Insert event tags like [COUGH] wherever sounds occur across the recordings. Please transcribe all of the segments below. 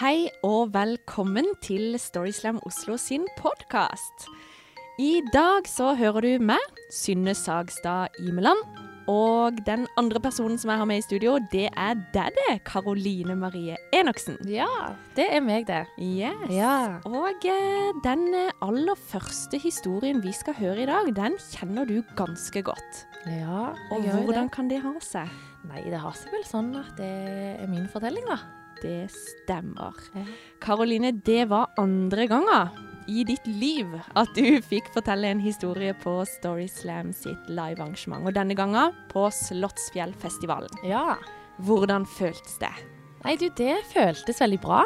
Hei og velkommen til Storyslam Oslo sin podkast. I dag så hører du meg, Synne Sagstad Imeland. Og den andre personen som jeg har med i studio, det er deg. Karoline Marie Enoksen. Ja, det er meg, det. Yes. Ja. Og eh, den aller første historien vi skal høre i dag, den kjenner du ganske godt. Ja, Og jeg gjør Og hvordan kan det ha seg? Nei, det har seg vel sånn at det er min fortelling, da. Det stemmer. Karoline, det var andre ganger i ditt liv at du fikk fortelle en historie på Storyslam sitt livearrangement. Og denne ganga på Slottsfjellfestivalen. Ja. Hvordan føltes det? Nei, du, det føltes veldig bra.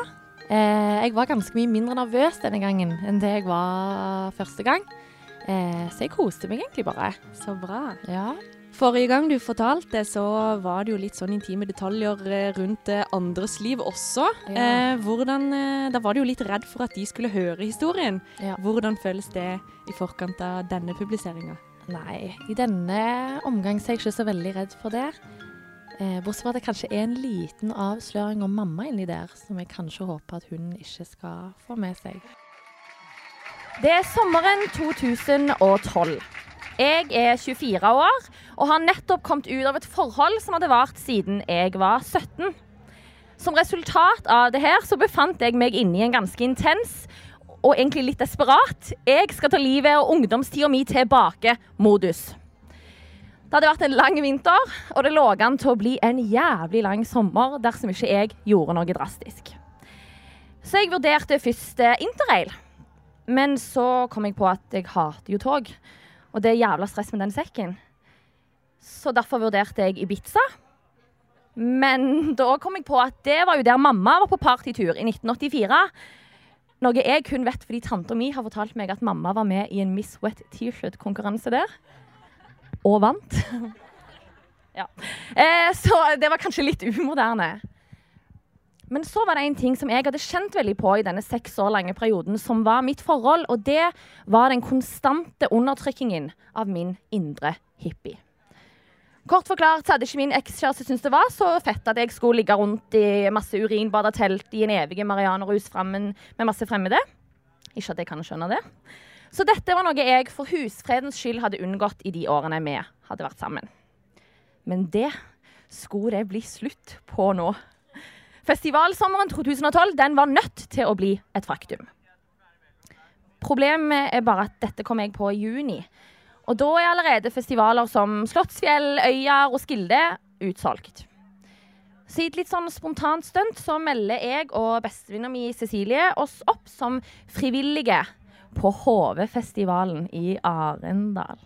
Eh, jeg var ganske mye mindre nervøs denne gangen enn det jeg var første gang. Eh, så jeg koste meg egentlig bare. Så bra. Ja. Forrige gang du fortalte, så var det jo litt sånn intime detaljer eh, rundt eh, andres liv også. Ja. Eh, hvordan, eh, da var du jo litt redd for at de skulle høre historien. Ja. Hvordan føles det i forkant av denne publiseringa? Nei, i denne omgang er jeg ikke så veldig redd for det. Eh, bortsett fra at det kanskje er en liten avsløring om mamma inni der, som jeg kanskje håper at hun ikke skal få med seg. Det er sommeren 2012. Jeg er 24 år og har nettopp kommet ut av et forhold som hadde vart siden jeg var 17. Som resultat av det her så befant jeg meg inne i en ganske intens og egentlig litt desperat 'jeg skal ta livet og ungdomstida mi tilbake'-modus. Det hadde vært en lang vinter, og det lå an til å bli en jævlig lang sommer dersom ikke jeg gjorde noe drastisk. Så jeg vurderte først interrail. Men så kom jeg på at jeg hater jo tog. Og det er jævla stress med den sekken. Så derfor vurderte jeg Ibiza. Men [LAUGHS] da kom jeg på at det var jo der mamma var på partytur i 1984. Noe jeg kun vet fordi tanta mi har fortalt meg at mamma var med i en Miss Wet T-shirt-konkurranse der. Og vant. [LAUGHS] ja. eh, så det var kanskje litt umoderne. Men så var det en ting som jeg hadde kjent veldig på i denne seks år lange perioden, som var mitt forhold, og det var den konstante undertrykkingen av min indre hippie. Kort forklart så hadde ikke min ekskjæreste syntes det var så fett at jeg skulle ligge rundt i masse urinbada telt i en evig marianerus frammen med masse fremmede. Ikke at jeg kan skjønne det. Så dette var noe jeg for husfredens skyld hadde unngått i de årene vi hadde vært sammen. Men det skulle det bli slutt på nå. Festivalsommeren 2012 den var nødt til å bli et faktum. Problemet er bare at dette kom jeg på i juni. Og da er allerede festivaler som Slottsfjell, Øyer og Skilde utsolgt. Så i et litt sånn spontant stunt så melder jeg og bestevenninna mi Cecilie oss opp som frivillige på HV-festivalen i Arendal.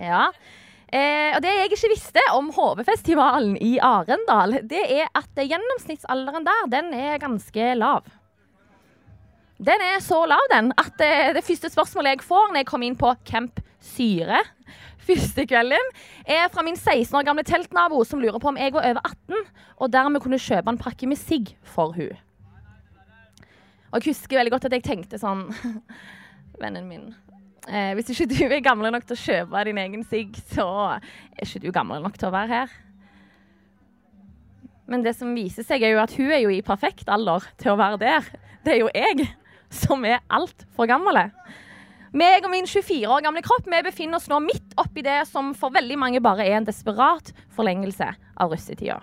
Ja. Eh, og det jeg ikke visste om HV-festivalen i Arendal, det er at gjennomsnittsalderen der, den er ganske lav. Den er så lav, den, at det, det første spørsmålet jeg får når jeg kommer inn på Camp Syre [LAUGHS] første kvelden, er fra min 16 år gamle teltnabo som lurer på om jeg var over 18 og dermed kunne kjøpe en pakke med sigg for hun. Og jeg husker veldig godt at jeg tenkte sånn [LAUGHS] Vennen min, eh, hvis ikke du er gammel nok til å kjøpe din egen sigg, så er ikke du gammel nok til å være her. Men det som viser seg, er jo at hun er jo i perfekt alder til å være der. Det er jo jeg som er altfor gammel. Meg og min 24 år gamle kropp vi befinner oss nå midt oppi det som for veldig mange bare er en desperat forlengelse av russetida.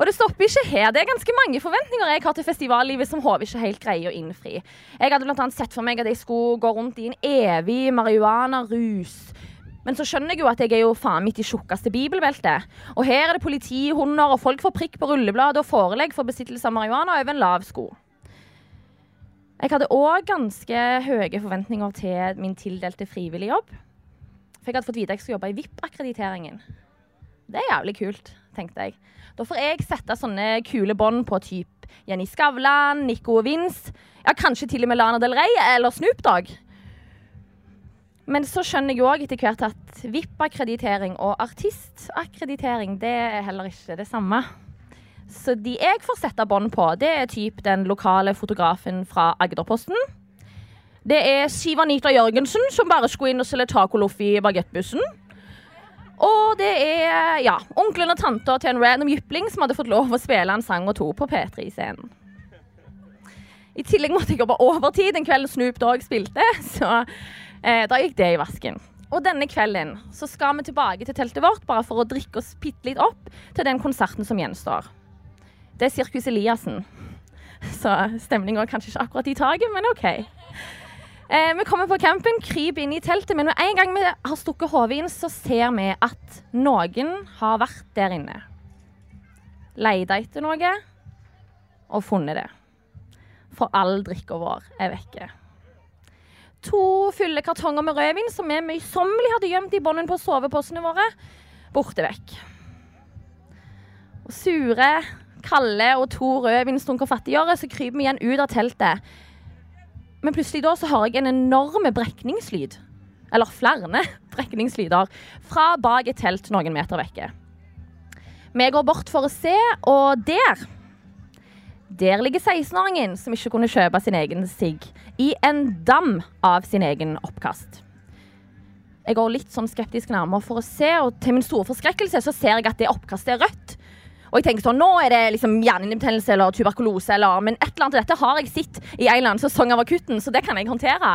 Og det stopper ikke her. Det er ganske mange forventninger jeg har til festivallivet som HV ikke helt greier å innfri. Jeg hadde annet sett for meg at jeg skulle gå rundt i en evig marihuana-rus. Men så skjønner jeg jo at jeg er jo faen mitt i tjukkeste bibelbeltet. Og her er det politihunder, og folk får prikk på rullebladet og forelegg for besittelse av marihuana over en lav sko. Jeg hadde òg ganske høye forventninger til min tildelte frivilligjobb. For jeg hadde fått vite at jeg skulle jobbe i VIP-akkrediteringen. Det er jævlig kult, tenkte jeg. Da får jeg sette sånne kule bånd på typ Jenny Skavlan, Nico og Vince. Ja, kanskje til og med Lana Del Rey eller Snoop Dogg. Men så skjønner jeg òg etter hvert at VIP-akkreditering og artistakkreditering det er heller ikke det samme. Så de jeg får sette bånd på, det er typ den lokale fotografen fra Agderposten. Det er Siv Anita Jørgensen, som bare skulle inn og selge tacoloff i bagettbussen. Og det er ja, onkelen og tanta til en random jypling som hadde fått lov å spille en sang og to på P3-scenen. I tillegg måtte jeg jobbe overtid den kvelden Snoop Dogg spilte, [LAUGHS] så eh, da gikk det i vasken. Og denne kvelden så skal vi tilbake til teltet vårt bare for å drikke oss bitte litt opp til den konserten som gjenstår. Det er Sirkus Eliassen. [LAUGHS] Så stemninga er kanskje ikke akkurat i taket, men OK. Eh, vi kommer på campen, kryper inn i teltet, men med en gang vi har stukket hodet inn, så ser vi at noen har vært der inne. Leita etter noe og funnet det. For all drikka vår er vekke. To fulle kartonger med rødvin som vi møysommelig hadde gjemt i bånden på soveposene våre, borte vekk. Og sure, kalde og to rødvinstunker fattiggjøre, så kryper vi igjen ut av teltet men plutselig da så har jeg en enorm brekningslyd. Eller flere [LAUGHS] brekningslyder fra bak et telt noen meter vekke. Vi går bort for å se, og der Der ligger 16-åringen som ikke kunne kjøpe sin egen sigg, i en dam av sin egen oppkast. Jeg går litt sånn skeptisk nærmere for å se, og til min store forskrekkelse så ser jeg at det oppkastet er rødt. Og jeg tenker sånn, Nå er det liksom hjernehinnebetennelse eller tuberkulose, eller, men et eller annet av dette har jeg sett i en eller annen sesong av Akutten, så det kan jeg håndtere.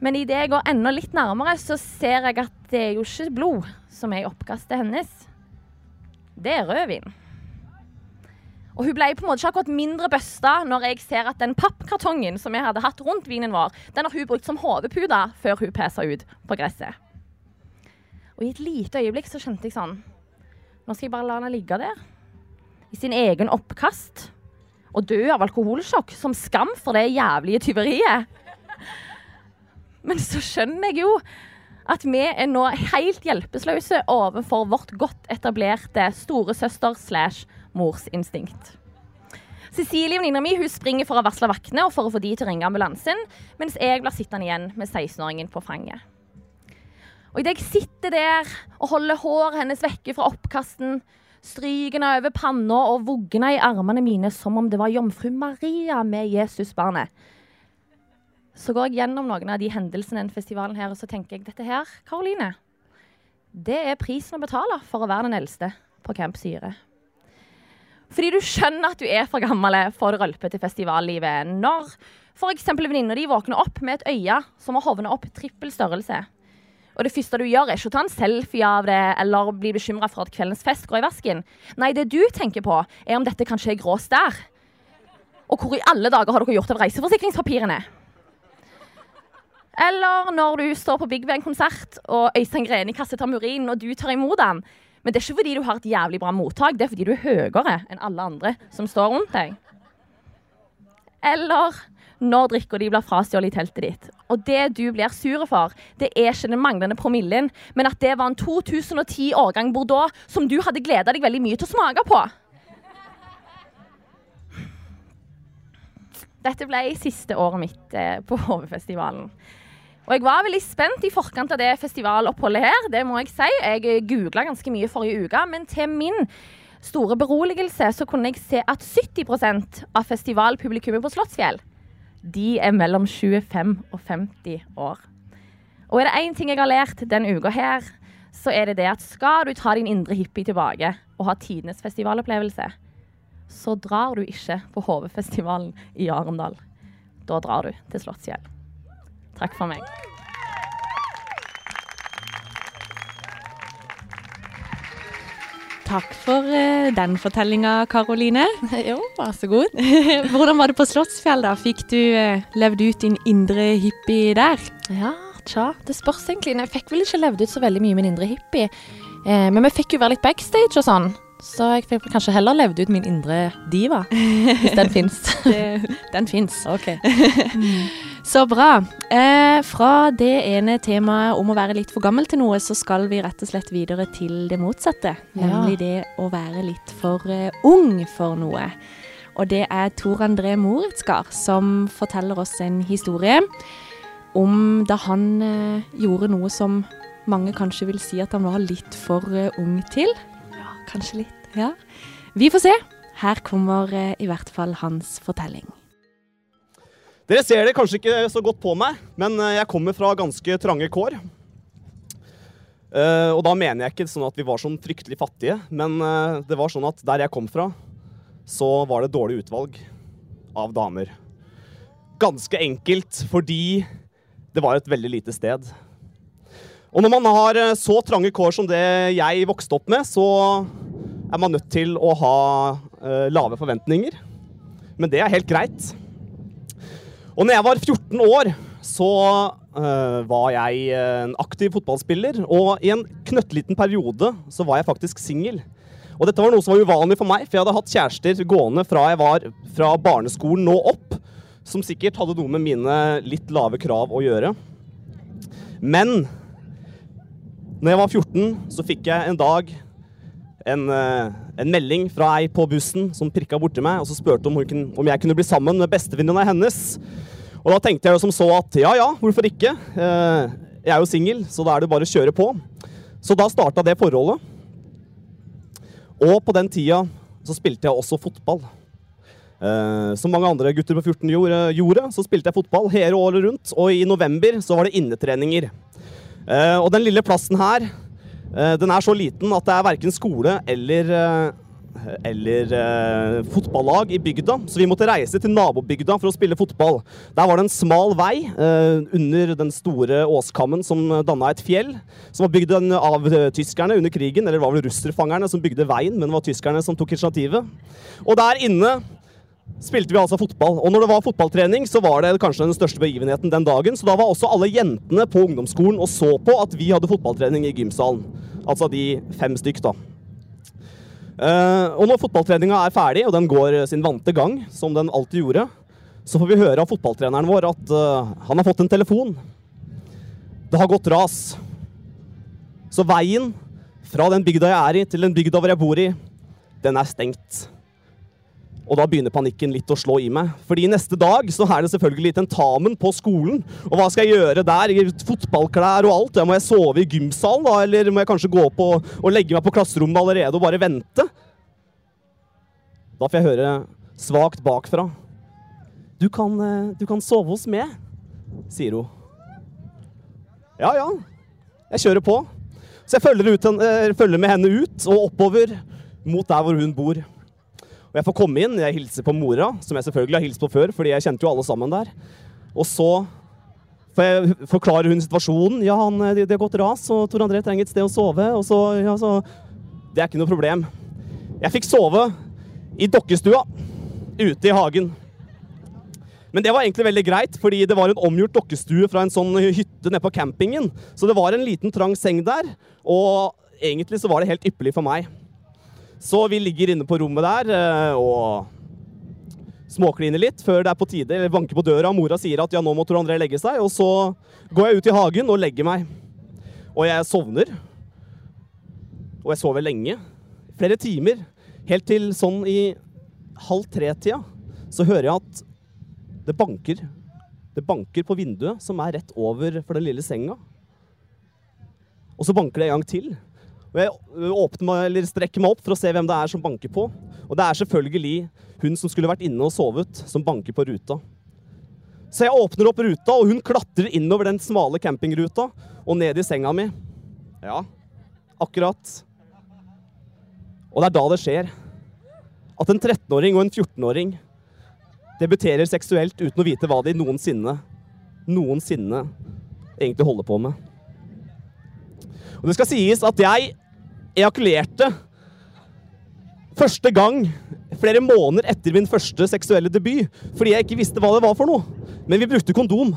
Men idet jeg går enda litt nærmere, så ser jeg at det er jo ikke blod som er i oppkastet hennes. Det er rødvin. Og hun ble på en måte ikke akkurat mindre bøsta når jeg ser at den pappkartongen som jeg hadde hatt rundt vinen vår, den har hun brukt som hodepute før hun pesa ut på gresset. Og i et lite øyeblikk så kjente jeg sånn nå skal jeg bare la henne ligge der. I sin egen oppkast. Og dø av alkoholsjokk som skam for det jævlige tyveriet. Men så skjønner jeg jo at vi er nå helt hjelpeløse overfor vårt godt etablerte storesøster slash morsinstinkt. Cecilie venninna mi hun springer for å varsle vaktene og for å få de til å ringe ambulansen, mens jeg blir sittende igjen med 16-åringen på fanget. Og idet jeg sitter der og holder håret hennes vekke fra oppkasten, stryker over panna og vugger i armene mine som om det var jomfru Maria med Jesusbarnet, så går jeg gjennom noen av de hendelsene den festivalen her, og så tenker jeg dette her, Karoline, det er prisen å betale for å være den eldste på Camp Syre. Fordi du skjønner at du er for gammel for det rølpete festivallivet. Når f.eks. venninna di våkner opp med et øye som har hovna opp trippel størrelse og det første du gjør, er ikke å ta en selfie av det eller bli bekymra for at kveldens fest går i vasken. Nei, det du tenker på, er om dette kanskje er grå stær. Og hvor i alle dager har dere gjort av reiseforsikringspapirene? Eller når du står på Big Bang-konsert, og Øystein Greni kaster tamurin, og du tar imot den. Men det er ikke fordi du har et jævlig bra mottak, det er fordi du er høyere enn alle andre som står rundt deg. Eller når drikka di blir frastjålet i teltet ditt. Og det du blir sur for, det er ikke den manglende promillen, men at det var en 2010-årgang Bordeaux som du hadde gleda deg veldig mye til å smake på. Dette ble siste året mitt eh, på HV-festivalen. Og jeg var veldig spent i forkant av det festivaloppholdet her. Det må jeg si. Jeg googla ganske mye forrige uke, men til min store beroligelse så kunne jeg se at 70% av festivalpublikummet på Slottsfjell de er mellom 25 og 50 år. Og er det én ting jeg har lært denne uka her, så er det det at skal du ta din indre hippie tilbake og ha tidenes festivalopplevelse, så drar du ikke på HV-festivalen i Arendal. Da drar du til Slottsfjell. Takk for meg. Takk for uh, den fortellinga, Karoline. [LAUGHS] Jo, vær så god. [LAUGHS] Hvordan var det på Slottsfjell, da? Fikk du uh, levd ut din indre hippie der? Ja, tja. Det spørs egentlig. Jeg fikk vel ikke levd ut så veldig mye min indre hippie. Eh, men vi fikk jo være litt backstage og sånn. Så jeg fikk kanskje heller levd ut min indre diva, hvis den [LAUGHS] fins. den fins. Ok. Så bra. Eh, fra det ene temaet om å være litt for gammel til noe, så skal vi rett og slett videre til det motsatte. Ja. Nemlig det å være litt for uh, ung for noe. Og det er Tor André Moritzgard som forteller oss en historie om da han uh, gjorde noe som mange kanskje vil si at han var litt for uh, ung til. Ja, kanskje litt. Ja. Vi får se. Her kommer i hvert fall hans fortelling. Dere ser det kanskje ikke så godt på meg, men eh, jeg kommer fra ganske trange kår. Uh, og da mener jeg ikke sånn at vi var sånn fryktelig fattige, men uh, det var sånn at der jeg kom fra, så var det dårlig utvalg av damer. Ganske enkelt fordi det var et veldig lite sted. Og når man har så trange kår som det jeg vokste opp med, så er man nødt til å ha uh, lave forventninger. Men det er helt greit. Og når jeg var 14 år, så uh, var jeg eh, en aktiv fotballspiller. Og i en knøttliten periode så var jeg faktisk singel. Og dette var noe som var uvanlig for meg, for jeg hadde hatt kjærester gående fra jeg var fra barneskolen nå opp, som sikkert hadde noe med mine litt lave krav å gjøre. Men når jeg var 14, så fikk jeg en dag en, eh, en melding fra ei på bussen som pirka borti meg, og så spurte om, hun om jeg kunne bli sammen med bestevenninna hennes. Og da tenkte jeg jo som så at ja ja, hvorfor ikke? Eh, jeg er jo singel, så da er det bare å kjøre på. Så da starta det forholdet. Og på den tida så spilte jeg også fotball. Eh, som mange andre gutter på 14 gjorde, så spilte jeg fotball hele året rundt. Og i november så var det innetreninger. Og den lille plassen her, den er så liten at det er verken skole eller eh, eller eh, fotballag i bygda, så vi måtte reise til nabobygda for å spille fotball. Der var det en smal vei eh, under den store åskammen som danna et fjell, som var bygd av eh, tyskerne under krigen, eller det var vel russerfangerne som bygde veien, men det var tyskerne som tok initiativet. Og der inne spilte vi altså fotball. Og når det var fotballtrening, så var det kanskje den største begivenheten den dagen. Så da var også alle jentene på ungdomsskolen og så på at vi hadde fotballtrening i gymsalen. Altså de fem stykk, da. Uh, og når fotballtreninga er ferdig, og den går sin vante gang, som den alltid gjorde, så får vi høre av fotballtreneren vår at uh, han har fått en telefon. Det har gått ras. Så veien fra den bygda jeg er i, til den bygda hvor jeg bor i, den er stengt. Og da begynner panikken litt å slå i meg. Fordi neste dag så er det selvfølgelig tentamen på skolen. Og hva skal jeg gjøre der? I fotballklær og alt. Ja, må jeg sove i gymsalen, da? Eller må jeg kanskje gå opp og, og legge meg på klasserommet allerede og bare vente? Da får jeg høre svakt bakfra. Du kan, eh, du kan sove hos meg, sier hun. Ja, ja. Jeg kjører på. Så jeg følger, ut, eh, følger med henne ut og oppover mot der hvor hun bor. Og jeg får komme inn, jeg hilser på mora, som jeg selvfølgelig har hilst på før, fordi jeg kjente jo alle sammen der. Og så forklarer hun situasjonen. Ja, han, det, det har gått ras, og Tor André trenger et sted å sove. Og så, ja, så Det er ikke noe problem. Jeg fikk sove i dokkestua ute i hagen. Men det var egentlig veldig greit, fordi det var en omgjort dokkestue fra en sånn hytte nede på campingen. Så det var en liten trang seng der, og egentlig så var det helt ypperlig for meg. Så vi ligger inne på rommet der eh, og småkliner litt før det er på tide, eller banker på døra, og mora sier at ja, nå må Tor André legge seg. Og så går jeg ut i hagen og legger meg. Og jeg sovner. Og jeg sover lenge. Flere timer. Helt til sånn i halv tre-tida så hører jeg at det banker. Det banker på vinduet som er rett over for den lille senga. Og så banker det en gang til. Og jeg åpner meg, eller strekker meg opp for å se hvem det er som banker på. Og det er selvfølgelig hun som skulle vært inne og sovet, som banker på ruta. Så jeg åpner opp ruta, og hun klatrer innover den smale campingruta og ned i senga mi. Ja, akkurat. Og det er da det skjer. At en 13-åring og en 14-åring debuterer seksuelt uten å vite hva de noensinne, noensinne egentlig holder på med. Og det skal sies at jeg ejakulerte første gang flere måneder etter min første seksuelle debut, fordi jeg ikke visste hva det var for noe. Men vi brukte kondom.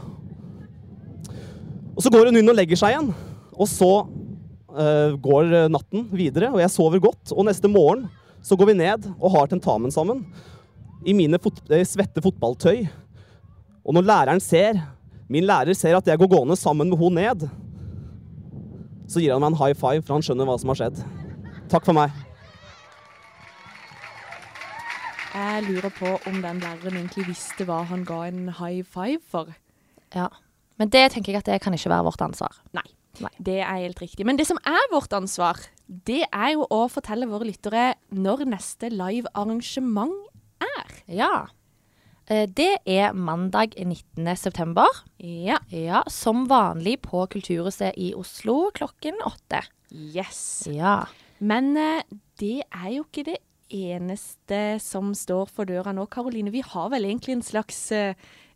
Og så går hun inn og legger seg igjen, og så uh, går natten videre, og jeg sover godt. Og neste morgen så går vi ned og har tentamen sammen i mine fot svette fotballtøy. Og når læreren ser, min lærer ser at jeg går gående sammen med hun ned, så gir han meg en high five, for han skjønner hva som har skjedd. Takk for meg. Jeg lurer på om den læreren egentlig visste hva han ga en high five for. Ja. Men det tenker jeg at det kan ikke være vårt ansvar. Nei. Nei. Det er helt riktig. Men det som er vårt ansvar, det er jo å fortelle våre lyttere når neste live arrangement er. Ja. Eh, det er mandag 19. september. Ja. Ja, som vanlig på Kulturhuset i Oslo klokken åtte. Yes. Ja. Men eh, det er jo ikke det eneste som står for døra nå, Karoline. Vi har vel egentlig en slags, eh,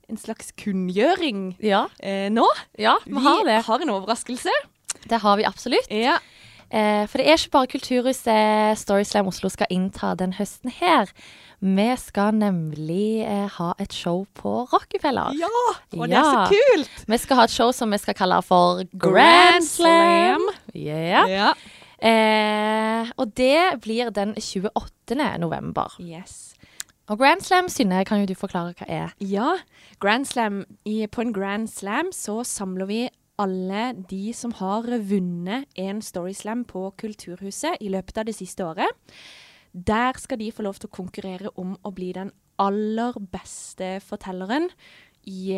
en slags kunngjøring Ja, eh, nå? ja vi har det. har en overraskelse. Det har vi absolutt. Ja. Eh, for det er ikke bare Kulturhuset Storyslam Oslo skal innta den høsten her. Vi skal nemlig eh, ha et show på Rockefeller. ja! Og det er så kult! Vi skal ha et show som vi skal kalle for Grand Slam. Yeah. Ja. Ja. Eh, og det blir den 28. november. Yes. Og Grand Slam, Synne, kan jo du forklare hva er? Ja, Grand Slam. I, på en Grand Slam så samler vi alle de som har vunnet en Storyslam på Kulturhuset i løpet av det siste året. Der skal de få lov til å konkurrere om å bli den aller beste fortelleren i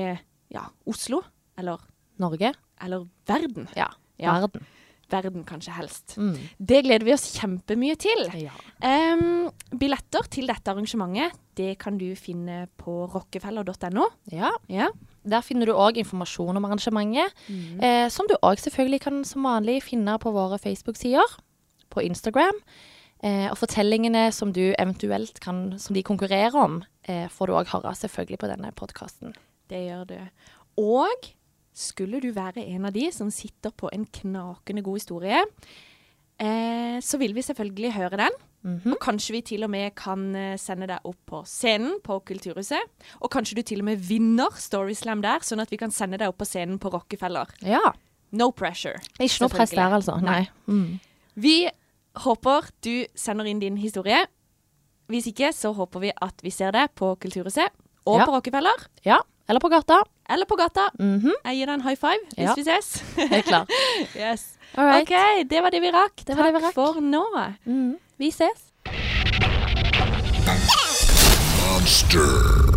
ja, Oslo. Eller, Norge? eller verden. Ja. Ja. Verden. Verden, kanskje helst. Mm. Det gleder vi oss kjempemye til. Ja. Em, billetter til dette arrangementet det kan du finne på rockefeller.no. ja. Ja. Der finner du òg informasjon om arrangementet, eh, som du òg selvfølgelig kan som vanlig finne på våre Facebook-sider, på Instagram. Eh, og fortellingene som du eventuelt kan, som de konkurrerer om, eh, får du òg høre selvfølgelig på denne podkasten. Det gjør du. Og skulle du være en av de som sitter på en knakende god historie, eh, så vil vi selvfølgelig høre den. Mhm. Og kanskje vi til og med kan eh, sende deg opp på scenen på Kulturhuset. Og kanskje du til og med vinner Storyslam der, sånn at vi kan sende deg opp på scenen på Rockefeller. Ja. No pressure. Ikke noe press der, altså. Nei. Mm. Vi håper du sender inn din historie. Hvis ikke, så håper vi at vi ser det på Kulturhuset og Ja. på Rockefeller. Ja. Eller på gata. Eller på gata. Mhm. Jeg gir deg en high five hvis Ja. vi ses. Helt klart. [LAUGHS] yes. All right. OK, det var det vi rakk. Det Takk det vi rakk. for nå. Mhm. Vi ses. Monster.